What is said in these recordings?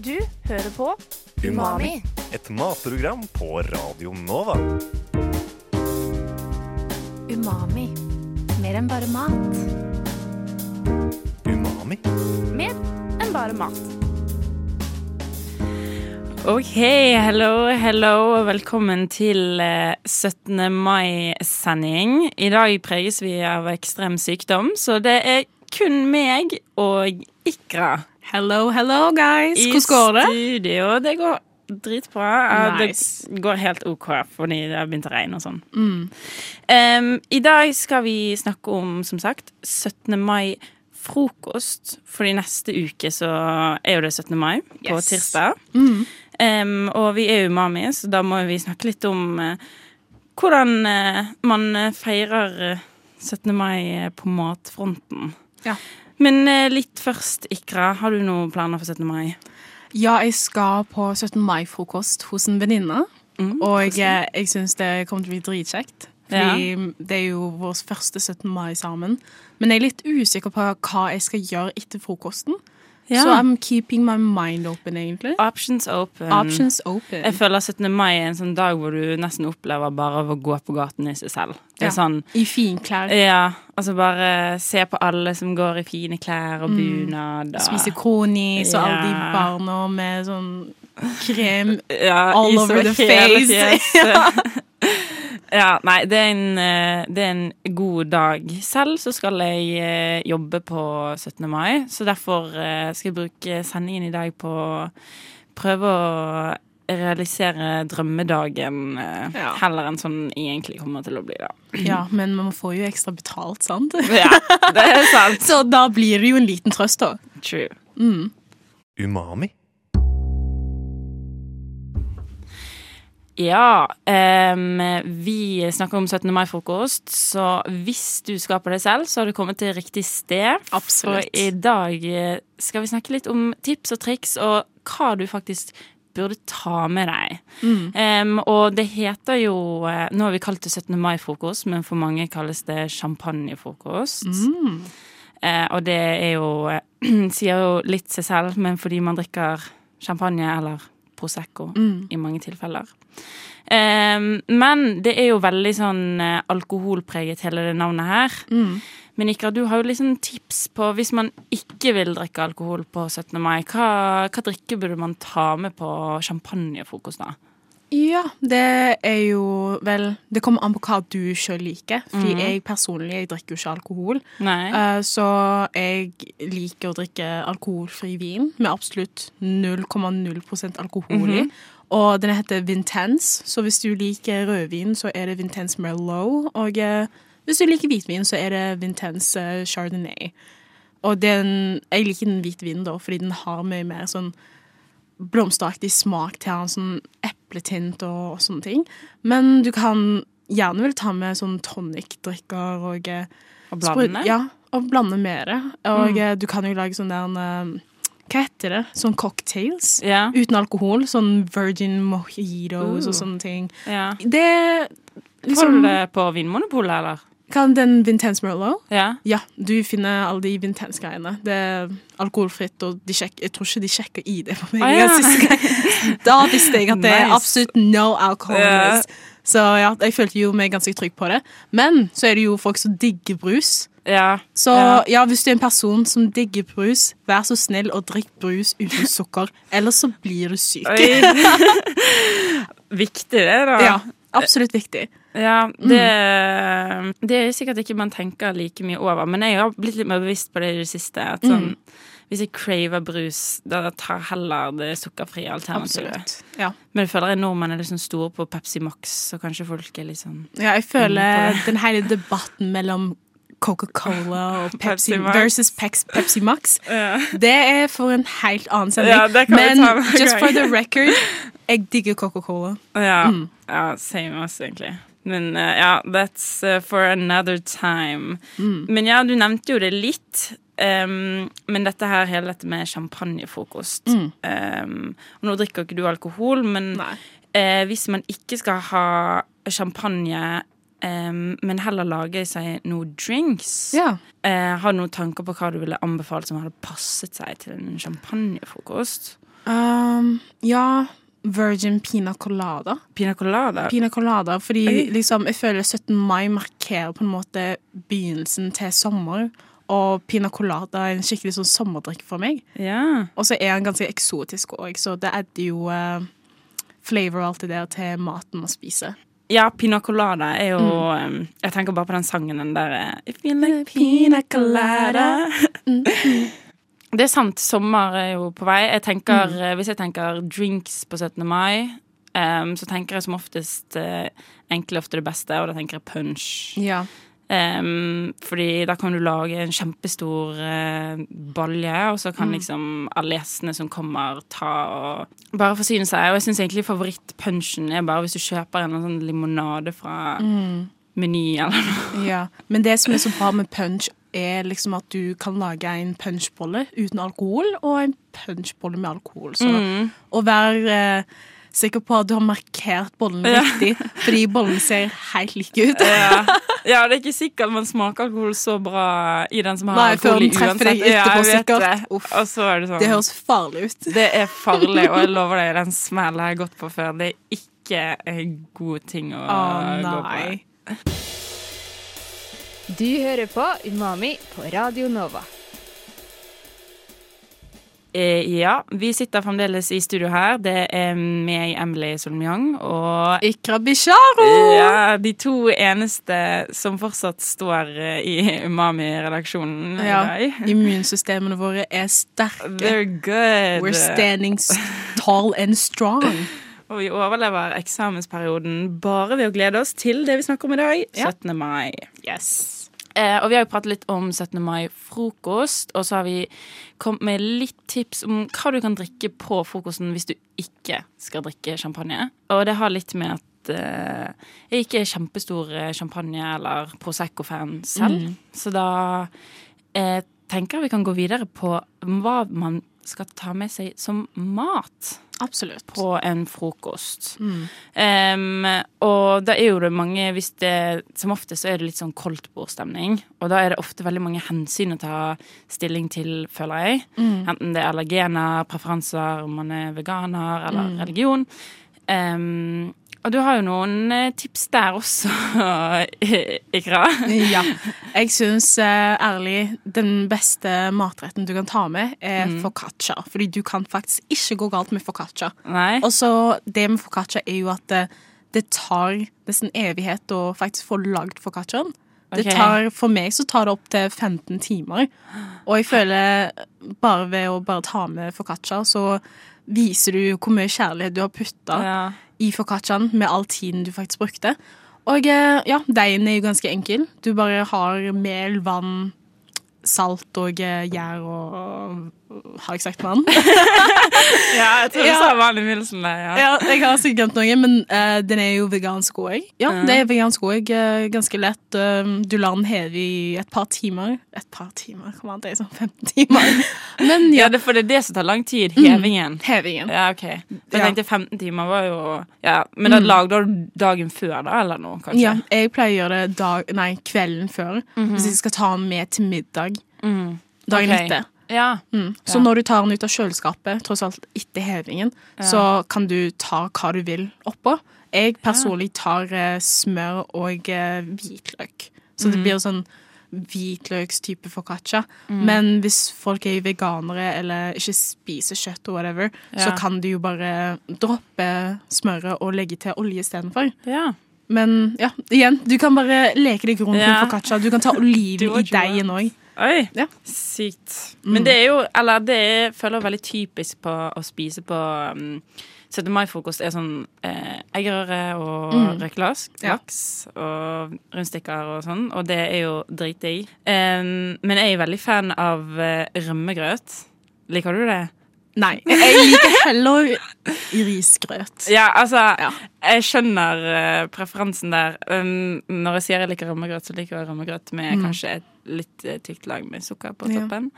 Du hører på Umami. Et matprogram på Radio Nova. Umami. Mer enn bare mat. Umami. Mer enn bare mat. OK, hello, hello, og velkommen til eh, 17. mai-sending. I dag preges vi av ekstrem sykdom, så det er kun meg og Ikra Hello, hello, guys. Hvordan går det? I studio. Det går dritbra. Nice. Det går helt OK, fordi det har begynt å regne og sånn. Mm. Um, I dag skal vi snakke om, som sagt, 17. mai-frokost. Fordi neste uke så er jo det 17. mai, på Yes. tirsdag. Mm. Um, og vi er umami, så da må vi snakke litt om uh, hvordan uh, man feirer eh, 17. mai eh, på matfronten. Ja. Men eh, litt først, Ikra. Har du noen planer for 17. mai? Ja, jeg skal på 17. mai-frokost hos en venninne. Mm, Og jeg, jeg syns det kommer til å bli dritkjekt. Fordi det er jo vår første 17. mai sammen. Men jeg er litt usikker på hva jeg skal gjøre etter frokosten. Ja. Så I'm keeping my mind open, egentlig. Options open. Options open. Jeg føler 17. mai er en sånn dag hvor du nesten opplever bare av å gå på gaten i seg selv. Det Ja. sånn I finklær. Ja, altså bare se på alle som går i fine klær og Mm. bunad. Mm. Spise kronis og alle de barna med sånn krem ja, all over the face. fjeset. ja, nei, det er, en, eh, det er en god dag. Selv så skal jeg eh, jobbe på 17. mai, så derfor eh, skal jeg bruke sendingen i dag på å prøve å realisere drømmedagen Ja. heller enn sånn egentlig kommer til å bli, da. Ja, men man får jo ekstra betalt, sant? Ja, det er sant. Så da blir det jo en liten trøst, da. True. Mm. Umami. Ja, um, vi snakker om 17. mai-frokost, så hvis du skaper det selv, så har du kommet til riktig sted. Absolutt. For i dag eh, skal vi snakke litt om tips og triks, og hva du faktisk burde ta med deg. Mm. Um, og det heter jo eh, Nå har vi kalt det 17. mai-frokost, men for mange kalles det champagnefrokost. Mm. Uh, og det er jo Sier jo litt seg selv, men fordi man drikker champagne eller Prosecco Mm. i mange tilfeller. Ehm, men det er jo veldig sånn eh, alkoholpreget, hele det navnet her. Mm. Men Ikra, du har jo liksom tips på hvis man ikke vil drikke alkohol på 17. mai. Hva, hva drikke burde man ta med på champagnefrokost, da? Ja, det er jo vel Det kommer an på hva du sjøl liker. Fordi jeg personlig jeg drikker jo ikke alkohol. Eh, så jeg liker å drikke alkoholfri vin med absolutt 0,0% alkohol i. Og den heter Vintense, så hvis du liker rødvin, så er det Vintense Merlot. Og uh, hvis du liker hvitvin, så er det Vintense eh, Chardonnay. Og den, jeg liker den hvite vinen, da, fordi den har mye mer sånn blomsteraktig smak til den, sånn epletint og, sånne ting. Men du kan gjerne vel ta med sånn tonicdrikker og eh, Og blande? Ja, og blande med det. Og mm. du kan jo lage sånn der eh, Hva heter det? Sånn cocktails. yeah. Uten alkohol. Sånn virgin mojitos Uh. og sånne ting. Yeah. Det Får liksom du det på Vinmonopolet, eller? Kan den Vintense Merlot? Ja. Ja, du finner alle de Vintense-greiene. Det er alkoholfritt, og de sjek, jeg tror ikke de sjekker ID på meg. Ah, ja. Da visste jeg at det er absolutt no alcohol. Ja. Så ja, jeg følte jo meg ganske trygg på det. Men så er det jo folk som digger brus. ja. Så Ja. ja, hvis du er en person som digger brus, vær så snill og drikk brus uten sukker. Ellers så blir du syk. Viktig, det, da. Ja, absolutt viktig. Ja, det, det er sikkert ikke man tenker like mye over, men jeg har blitt litt mer bevisst på det i det siste. At sånn, Hvis jeg craver brus, da tar heller det sukkerfrie alternativet. Ja. Men jeg føler at nordmenn er liksom store på Pepsi Max, så kanskje folk er litt sånn Ja, jeg Mm, føler den hele debatten mellom Coca-Cola og Pepsi, Pepsi versus Pex, Pepsi Max, det er for en helt annen sending. Ja, Men just for the record, jeg digger Coca-Cola. Ja, Mm. ja same oss, egentlig. Men uh, ja, that's uh, for another time. Mm. Men ja, du nevnte jo det litt. Um, men dette her, hele dette med champagnefrokost Mm. um, nå drikker ikke du alkohol, men eh, hvis man ikke skal ha champagne, um, men heller lage seg noen drinks Ja. eh, Har du noen tanker på hva du ville anbefalt som hadde passet seg til en champagnefrokost? Ja, virgin pina colada. Pina colada? Pina colada, fordi liksom, jeg føler 17. mai markerer på en måte begynnelsen til sommer. Og pina colada er en skikkelig sånn sommerdrikk for meg. Ja. Og så er den ganske eksotisk òg, så det adder jo uh, flavor og alt det der til maten man spiser. Ja, pina colada er jo Mm. um, Jeg tenker bare på den sangen den der eh, If you like pina colada Mm. Det er sant, sommer er jo på vei. Jeg tenker, Mm. eh, Hvis jeg tenker drinks på 17. mai, um, så tenker jeg som oftest uh, enkle ofte det beste, og da tenker jeg punch. Ja. Um, fordi da kan du lage en kjempestor uh, balje, og så Mm. kan liksom alle gjestene som kommer, ta og bare forsyne seg. Og jeg syns egentlig favorittpunchen er bare hvis du kjøper en sånn limonade fra Mm. Meny eller noe. ja. Men det som er så bra med punch, er liksom at du kan lage en punchbolle uten alkohol, og en punchbolle med alkohol. Så Mm. å være eh, sikker på at du har markert bollen Ja. riktig, fordi bollen ser helt like ut. Ja. ja, det er ikke sikkert man smaker alkohol så bra i den som har Nei, alkohol i treffer deg etterpå, Ja, sikkert. det. Uff. Og så er det sånn Det høres farlig ut. Det er farlig, og jeg lover deg, den smellen har jeg gått på før. Det er ikke en god ting å nei gå på. Du hører på Umami på Radio Nova. Eh, ja, vi sitter fremdeles i studio her. Det er meg, Emily Solmyang og Ikra Bisharo! ja, de to eneste som fortsatt står eh, i Umami-redaksjonen Ja. i dag. Immunsystemene våre er sterke. They're good. We're standing tall and strong. Og vi overlever eksamensperioden bare ved å glede oss til det vi snakker om i dag, Ja. 17. mai. Yes. Eh, og vi har jo pratet litt om 17. mai-frokost, og så har vi kommet med litt tips om hva du kan drikke på frokosten hvis du ikke skal drikke champagne. Og det har litt med at eh, jeg ikke er kjempestor eh, champagne- eller Prosecco-fan selv. Så da eh, tenker jeg vi kan gå videre på hva man skal ta med seg som mat Absolutt. på en frokost. Em, og da er jo det mange hvis det, Som ofte så er det litt sånn koldtbordstemning. Og da er det ofte veldig mange hensyn å ta stilling til, føler jeg. Enten det er allergener, preferanser, om man er veganer eller religion. Em, og du har jo noen eh, tips der også, Ikra. Ja. Jeg syns eh, ærlig den beste matretten du kan ta med, er foccaccia. Fordi du kan faktisk ikke gå galt med foccaccia. Og så det med foccaccia er jo at det, det tar nesten evighet å faktisk få lagd foccacciaen. Det tar, for meg så tar det opp til 15 timer. Og jeg føler bare ved å bare ta med foccaccia, så viser du hvor mye kjærlighet du har putta Ja. I foccacciaen med all tiden du faktisk brukte. Og eh, ja, deigen er jo ganske enkel. Du bare har mel, vann, salt og eh, gjær og Har jeg sagt mannen? ja, jeg tror du Ja. sa vanlig Milsen ja. ja, jeg har sikkert glemt noe, men uh, den er jo vegansk òg. Ja, Ja. det er vegansk òg. ganske lett. Uh, du lar den heve i et par timer. Et par timer, kom an, det er sånn 15 timer. Men Ja, ja, det, for det er det som tar lang tid. Hevingen. hevingen. Ja, ok. For jeg tenkte 15 timer var jo ja. Men da lagde du dagen før, da, eller noe? kanskje? Ja, jeg pleier å gjøre det dag, nei, kvelden før. Hvis jeg skal ta den med til middag Mhm. dagen okay. etter. Ja. Mm. Så Ja. når du tar den ut av kjøleskapet, tross alt etter hevingen, så kan du ta hva du vil oppå. Jeg personlig tar eh, smør og eh, hvitløk. Så Mm. det blir sånn hvitløkstype foccaccia. Men hvis folk er veganere eller ikke spiser kjøtt og whatever, så kan du jo bare droppe smøret og legge til olje istedenfor. ja. Men ja, igjen, du kan bare leke deg rundt Ja. med foccaccia. Du kan ta oliven i deigen òg. Oi, Ja. sykt. Men det er jo Eller det er, føler jeg veldig typisk på å spise på um, 17. mai-frokost er sånn eh, eggerøre og røkt laks, Ja. laks og rundstykker og sånn, og det er jo dritdigg. Um, men jeg er veldig fan av uh, rømmegrøt. Liker du det? Nei, jeg liker heller risgrøt. Ja, altså Ja. Jeg skjønner uh, preferansen der. Um, når jeg sier jeg liker rømmegrøt, så liker jeg rømmegrøt med kanskje et litt eh, tykt lag med sukker på toppen.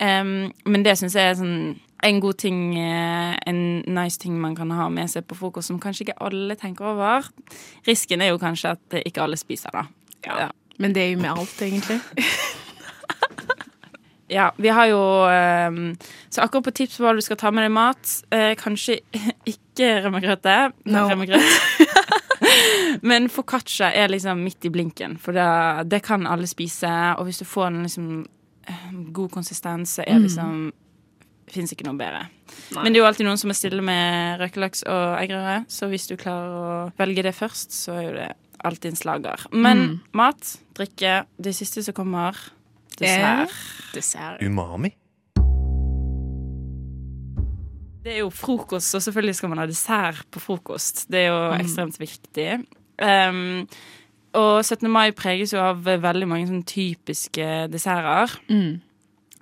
Ja. Um, men det syns jeg er sånn en god ting, eh, en nice ting man kan ha med seg på frokost, som kanskje ikke alle tenker over. Risken er jo kanskje at eh, ikke alle spiser, da. Ja. Men det er jo med alt, egentlig. Ja, vi har jo eh, Så akkurat på tips på hva du skal ta med deg mat eh, Kanskje ikke rømmegrøte. No. Rømmegrøt. Men foccaccia er liksom midt i blinken, for det, det kan alle spise. Og hvis du får en liksom eh, god konsistens, så er Mm. liksom Fins ikke noe bedre. Men det er jo alltid noen som er stille med røkelaks og eggerøre, så hvis du klarer å velge det først, så er jo det alltid en slager. Men Mm. mat, drikke, det siste som kommer, dessert. Dessert. Umami. Det er jo frokost, og selvfølgelig skal man ha dessert på frokost. Det er jo Mm. ekstremt viktig. Um, og 17. mai preges jo av veldig mange sånn typiske desserter. Mm.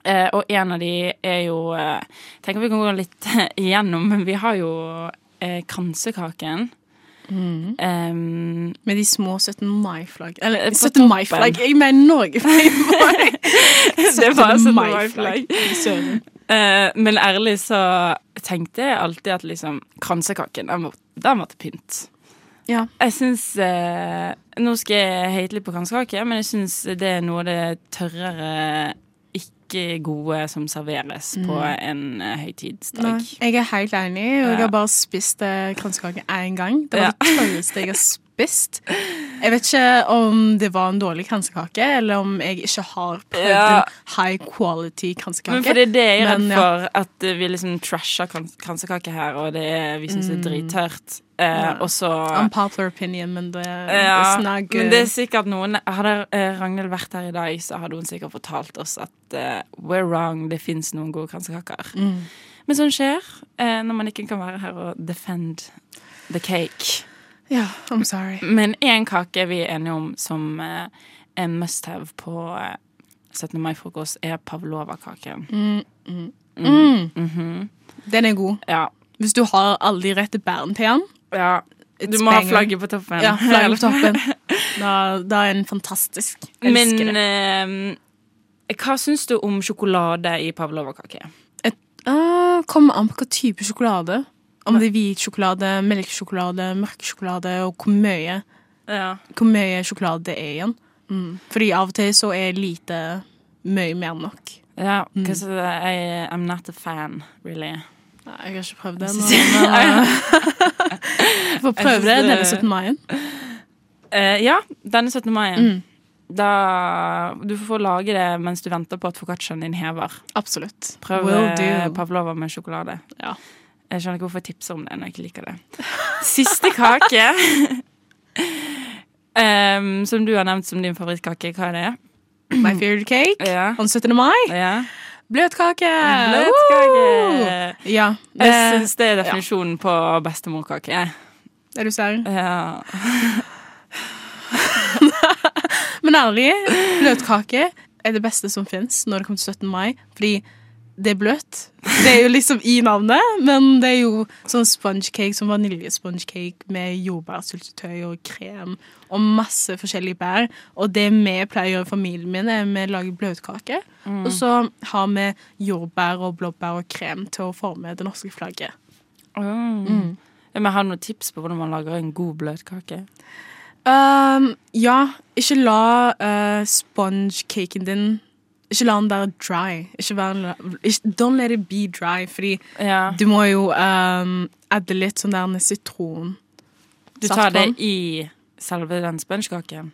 Eh, og en av de er jo eh, Tenker vi kan gå litt igjennom, men vi har jo eh, kransekaken. Mm. Um, Med de små 17. mai-flagg. Eh, Eller 17. mai-flagg, jeg mener Norge-flagg. det var 17. mai-flagg. Uh, Eh, men ærlig så tenkte jeg alltid at liksom kransekaken, den, må- den måtte pynt. Ja. Jeg syns eh, Nå skal jeg hate litt på kransekake, men jeg syns det er noe av det tørrere, ikke gode som serveres på en eh, Nei, høytidsdag. jeg er helt enig, og jeg har bare spist eh, kransekake én gang. Det var Ja. det tørreste jeg har spist. Jeg vet ikke om det var en dårlig kransekake, eller om jeg ikke har prøvd Ja. en high quality kransekake. Men for det er det jeg er redd for, ja. at vi liksom trasher kransekake her, og det er, vi syns det er drittørt. Eh, Mm. Ja. Og så Unpopular opinion, men det, Ja, men det er sikkert noen Hadde eh, Ragnhild vært her i dag, så hadde hun sikkert fortalt oss at uh, we're wrong, det fins noen gode kransekaker. Mm. Men sånn skjer eh, når man ikke kan være her og defend the cake. Ja, I'm sorry. Men én kake vi er enige om som eh, er must have på eh, 17. mai-frokost, er pavlova-kaken. Mm, mm. Mm. -hmm. Den er god. Ja. Hvis du har alle de rette bærene til den. ja. Du må ha flagget på toppen. Ja, flagget på toppen. Da, da er den fantastisk. Jeg elsker Men det. eh, hva syns du om sjokolade i pavlova-kake? Uh, kommer an på hva type sjokolade. Om det er hvit sjokolade, melkesjokolade, mørk sjokolade, og hvor mye, Ja. hvor mye sjokolade det er igjen. Mm. Fordi av og til så er lite mye mer enn nok. Ja, Mm. because I, I'm not a fan, really. Nei, Jeg har ikke prøvd det. Jeg synes- men, uh, får prøve det denne 17. mai. Uh, ja, denne 17. mai. Mm. Da Du får lage det mens du venter på at foccacciaen din hever. Absolutt. Prøv eh, pavlova med sjokolade. Ja. Jeg skjønner ikke hvorfor jeg tipser om det når jeg ikke liker det. Siste kake, um, som du har nevnt som din favorittkake. Hva er det? My favorite cake Ja. on 17. mai. ja. Bløtkake! Bløtkake. Ja. Jeg eh, syns det er definisjonen på bestemorkake. er du serr? Ja. Men ærlig, bløtkake er det beste som fins når det kommer til 17. mai. Fordi det er bløt. Det er jo liksom i navnet, men det er jo sånn sponge cake, som vaniljesponge cake med jordbærsyltetøy og krem og masse forskjellige bær. Og det vi pleier å gjøre i familien min, er vi lager bløtkake. Og så har vi jordbær og blåbær og krem til å forme det norske flagget. Mm. Mm. men Har du noen tips på hvordan man lager en god bløtkake? Um, ja, ikke la uh, sponge-caken din Ikke la den være dry. Ikke være, don't let it be dry, fordi Ja. du må jo um, adde litt sånn der sitron. Du tar det i selve den spongekaken?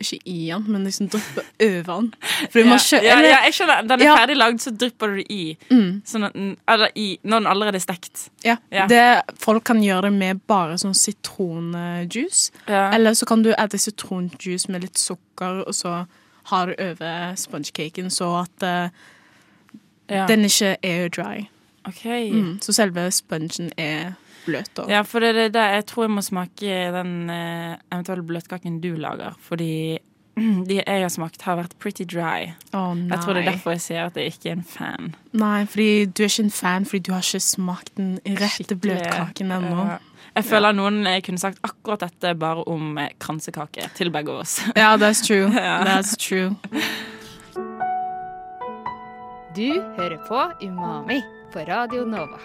Ikke i den, men liksom dryppe over den. Fordi man kjø- ja, ja, jeg skjønner. Den er Ja. ferdig lagd, så drypper du det i. Mm, Sånn at den, eller i når den allerede er stekt. ja. Ja. Det, folk kan gjøre det med bare sånn sitronjuice. Ja. Eller så kan du adde sitronjuice med litt sukker, og så har over spongecaken, så at uh, ja. den ikke er dry. Okay. Mm, så selve spongen er bløt. Også. Ja, for det det, det jeg tror jeg må smake den eh, eventuelle bløtkaken du lager. Fordi de jeg har smakt, har vært pretty dry. Oh. Jeg tror det er derfor jeg sier at jeg ikke er en fan. Nei, fordi du er ikke en fan fordi du har ikke smakt den rette Skikkelig, bløtkaken ennå. ja. Jeg føler noen eh, kunne sagt akkurat dette bare om eh, kransekake til begge oss. Ja, that's true. Yeah. That's true. Du hører på Umami på Radio Nova.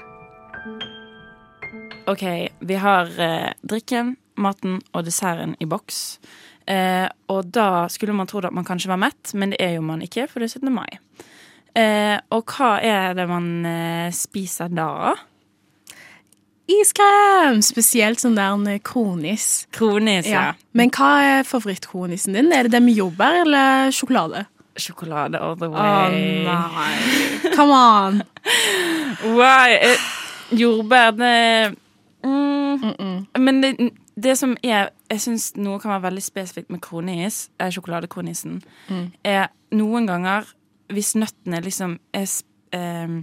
OK, vi har eh, drikken, maten og desserten i boks. Eh, og da skulle man trodd at man kanskje var mett, men det er jo man ikke, for det er 17. mai. Eh, og hva er det man eh, spiser da? Iskrem! Spesielt sånn der en kronis. Kronis, ja. Ja. Men hva er favorittkronisen din? Er det det med jordbær eller sjokolade? Sjokolade all the way. Å oh, nei. Come on. Why? Eh, jordbær, det mm, Men det, det som er Jeg syns noe kan være veldig spesifikt med kronis, eh, sjokoladekronisen, er noen ganger hvis nøttene liksom er eh,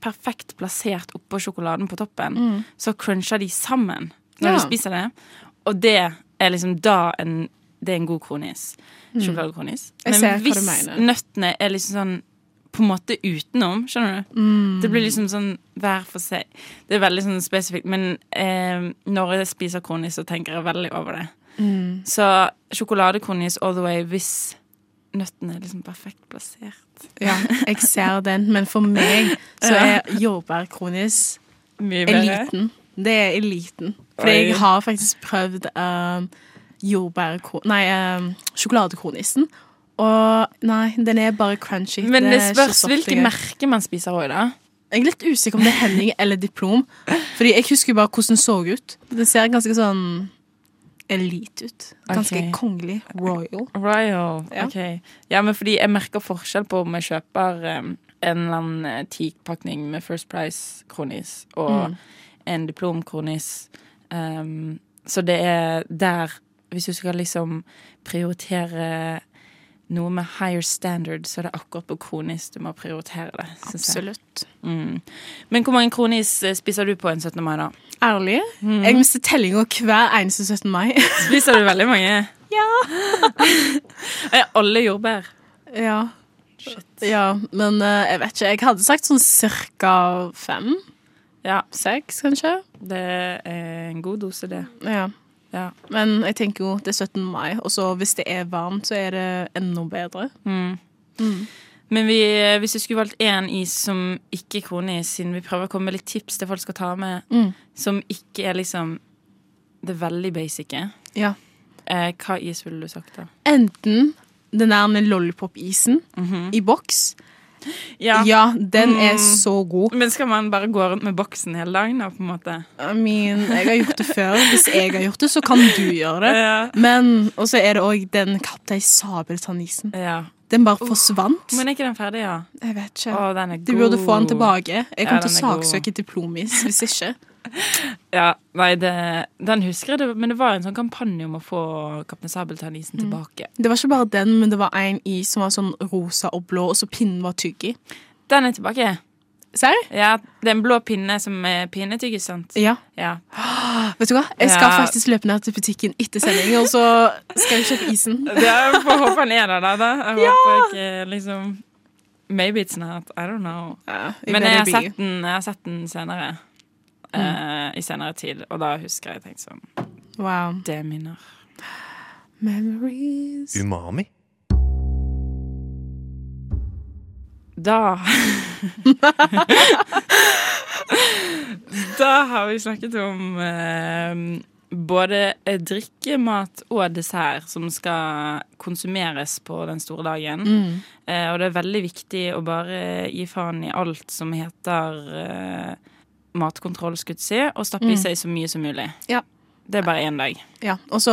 perfekt plassert oppå sjokoladen på toppen, så cruncher de sammen når Ja. du spiser det. Og det er liksom da en Det er en god kronis. Sjokoladekronis. Men hvis nøttene er liksom sånn på en måte utenom, skjønner du? Mm. Det blir liksom sånn hver for seg. Det er veldig sånn spesifikt, men eh, når jeg spiser kronis, så tenker jeg veldig over det. Mm. Så sjokoladekronis all the way hvis nøttene er liksom perfekt plassert. Ja, jeg ser den, men for meg så er jordbærkronis eliten. Det er eliten. For jeg har faktisk prøvd um, jordbærkro... Nei, um, sjokoladekronisen. Og nei, den er bare crunchy. Men det det spørs hvilke merker man spiser òg, da. Jeg er litt usikker om det er Henning eller Diplom. Fordi jeg husker bare hvordan den så ut. Den ser ganske sånn elite ut. Ganske okay. kongelig. Royal. Royal. Ja. ok. Ja, men fordi jeg merker forskjell på om jeg kjøper um, en eller annen eh, teakpakning med First Price-kronis og en diplomkronis. Um, så det er der Hvis du skal liksom prioritere noe med higher standard, så er det akkurat på kronis du må prioritere det. Absolutt. Mm. Men hvor mange kronis eh, spiser du på en 17. mai, da? Ærlig. Jeg mister tellinga hver eneste 17. mai. Spiser du veldig mange? Ja. Er alle jordbær? Ja. Shit. Ja, men eh, jeg vet ikke. Jeg hadde sagt sånn cirka fem? Ja, Seks, kanskje? det er en god dose, det. Ja. Ja. Men jeg tenker jo det er 17. mai, og så hvis det er varmt, så er det enda bedre. Mm. Men vi, hvis du skulle valgt én is som ikke er kronis, siden vi prøver å komme med litt tips til folk skal ta med, Mm. som ikke er liksom det veldig basice, Ja. eh, hva is ville du sagt da? Enten den der med lollipop-isen i boks. Ja. Ja, den er Mm. så god. Men skal man bare gå rundt med boksen hele dagen, da, på en måte? I mean, jeg har gjort det før. Hvis jeg har gjort det, så kan du gjøre det. Ja. Men, Og så er det òg den Kaptein Sabeltann-isen. ja. Den bare forsvant. Men er ikke den ferdig, ja? Jeg vet ikke. Å, den er god. Du burde få den tilbake. Jeg Ja, til å saksøke diplomis hvis ikke. Ja, nei, det, den husker jeg, men det var en sånn kampanje om å få Kaptein Sabeltann-isen tilbake. Det var ikke bare den, men det var en is som var sånn rosa og blå, og så pinnen var tygg i. Den er tilbake. Serr? Ja, det er en blå pinne som er pinnetyggis, sant? Ja. Ja. Vet du hva? Jeg skal Ja. faktisk løpe ned til butikken etter sending, og så skal jeg kjøpe isen. Jeg får håpe han er der, da. da. Jeg håper ikke liksom Maybe it's not. I don't know. Ja, Men jeg har sett den, jeg har sett den senere. eh, I senere tid. Og da husker jeg tenkt sånn Wow. Det er minner. Memories. Umami. Da Da har vi snakket om eh, både eh, drikke, mat og dessert som skal konsumeres på den store dagen. Mm. Eh, og det er veldig viktig å bare gi faen i alt som heter eh, matkontroll, skulle jeg si, og stappe i seg så mye som mulig. Ja. Det er bare én dag. Ja, og så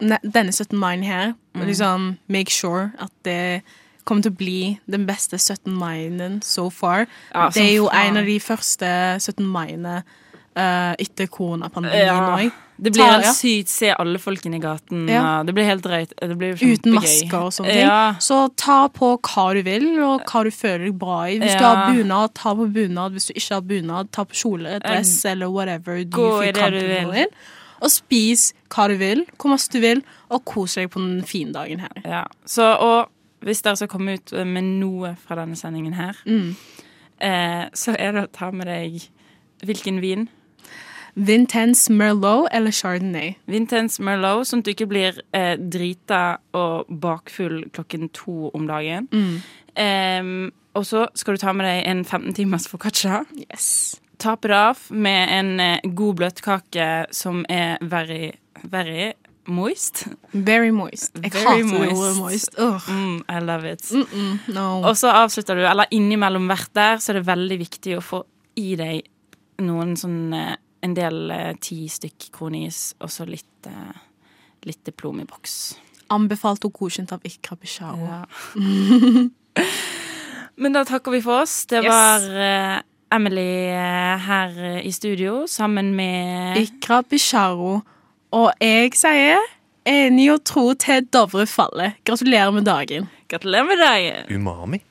denne 17. mai her, liksom make sure at det kommer til å bli den beste 17. mai-en so far. Ja, det er jo faen. en av de første 17. mai-ene uh, etter koronapandemien Ja. Det blir helt ja. sykt. Se alle folkene i gaten. Ja. Det blir helt drøyt. Det blir Uten masker og sånne ting. Ja. Så ta på hva du vil, og hva du føler deg bra i. Hvis du har bunad, ta på bunad. Hvis du ikke har bunad, ta på kjole, dress eller whatever du Gå i det du vil. Og spis hva du vil, hvor masse du vil, og kos deg på den fine dagen her. Ja. Så, og hvis dere skal komme ut med noe fra denne sendingen her, Mm. eh, så er det å ta med deg hvilken vin. Vintense Merlot eller Chardonnay. Vintense Merlot, sånn at du ikke blir eh, drita og bakfull klokken to om dagen. Mm. Eh, og så skal du ta med deg en 15 timers foccaccia. Yes. Tape det av med en eh, god bløtkake som er very, very moist. Very moist. Jeg Very hater moist. ordet moist. Mm, I love it. Mm, no. Og så avslutter du, eller innimellom hvert der, så er det veldig viktig å få i deg noen sånn eh, En del eh, ti stykk kronis, og så litt, eh, litt diplom i boks. Anbefalt og godkjent av Ikra Bisharo. Ja. Men da takker vi for oss. Det Yes. var eh, Emily eh, her i studio sammen med Ikra Bisharo. Og jeg sier enig og tro til Dovre faller. Gratulerer med dagen. Gratulerer med dagen! Umami.